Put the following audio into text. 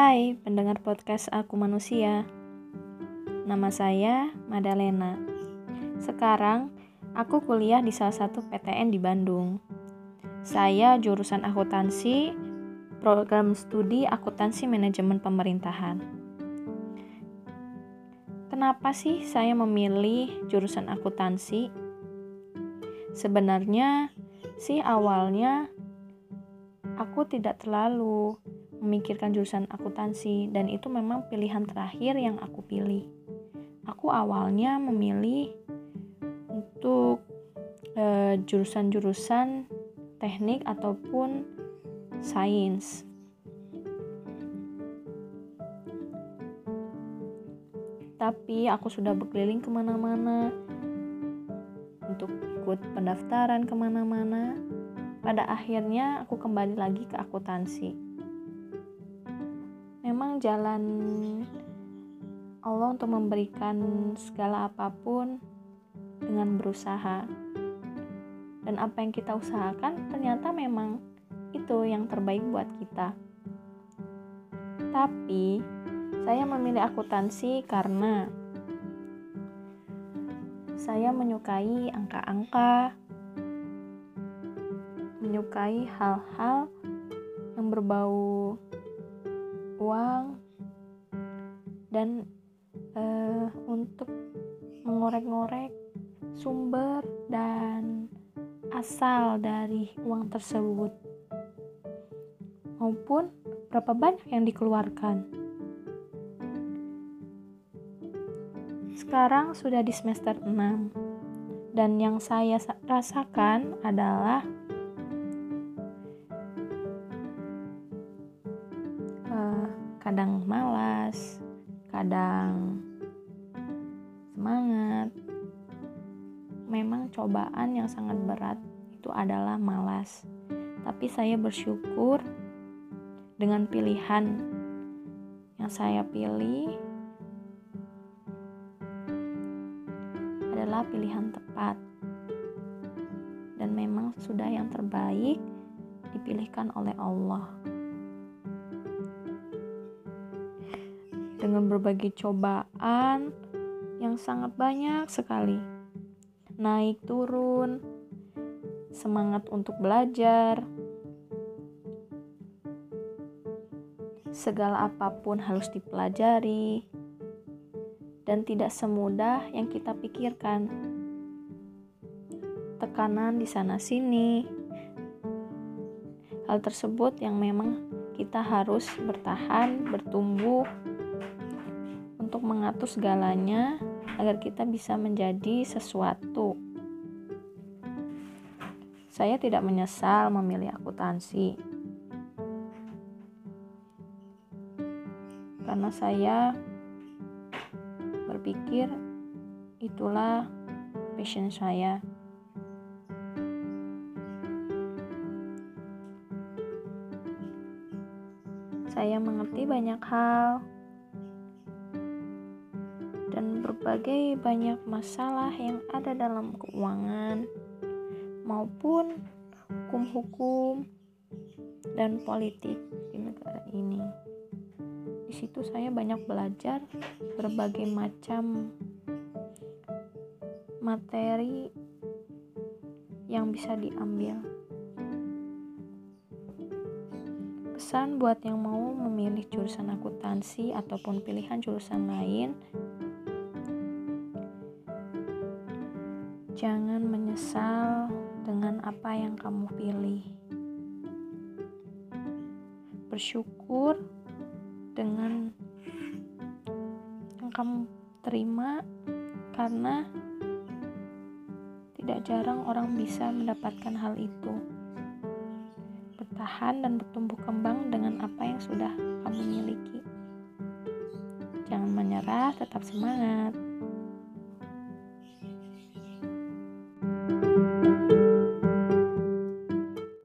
Hai pendengar podcast Aku Manusia. Nama saya Madalena. Sekarang aku kuliah di salah satu PTN di Bandung. Saya jurusan akuntansi Program studi akuntansi manajemen pemerintahan. Kenapa sih saya memilih jurusan akuntansi? Sebenarnya sih awalnya aku tidak terlalu memikirkan jurusan akuntansi dan itu memang pilihan terakhir yang aku pilih. Aku awalnya memilih untuk jurusan jurusan-jurusan teknik ataupun sains. Tapi aku sudah berkeliling ke mana-mana untuk ikut pendaftaran ke mana-mana. Pada akhirnya aku kembali lagi ke akuntansi jalan Allah untuk memberikan segala apa pun dengan berusaha. Dan apa yang kita usahakan ternyata memang itu yang terbaik buat kita. Tapi saya memilih akuntansi karena saya menyukai angka-angka menyukai hal-hal yang berbau uang. Dan uh, untuk mengorek-ngorek sumber dan asal dari uang tersebut. Maupun berapa banyak yang dikeluarkan. Sekarang sudah di semester 6 dan yang saya rasakan adalah kadang malas, kadang semangat. Memang cobaan yang sangat berat itu adalah malas. Tapi saya bersyukur dengan pilihan yang saya pilih adalah pilihan tepat. Dan memang sudah yang terbaik dipilihkan oleh Allah. Dengan berbagai cobaan yang sangat banyak sekali. Naik turun, semangat untuk belajar, segala apa pun harus dipelajari, dan tidak semudah yang kita pikirkan. Tekanan di sana-sini, hal tersebut yang memang kita harus bertahan, bertumbuh, untuk mengatur segalanya agar kita bisa menjadi sesuatu. Saya tidak menyesal memilih akuntansi. Karena saya berpikir itulah passion saya. Saya mengerti banyak hal berbagai banyak masalah yang ada dalam keuangan maupun hukum-hukum dan politik di negara ini. Di situ saya banyak belajar berbagai macam materi yang bisa diambil. Pesan buat yang mau memilih jurusan akuntansi ataupun pilihan jurusan lain, Jangan menyesal dengan apa yang kamu pilih. Bersyukur dengan yang kamu terima, karena tidak jarang orang bisa mendapatkan hal itu. Bertahan dan bertumbuh kembang dengan apa yang sudah kamu miliki. Jangan menyerah, tetap semangat.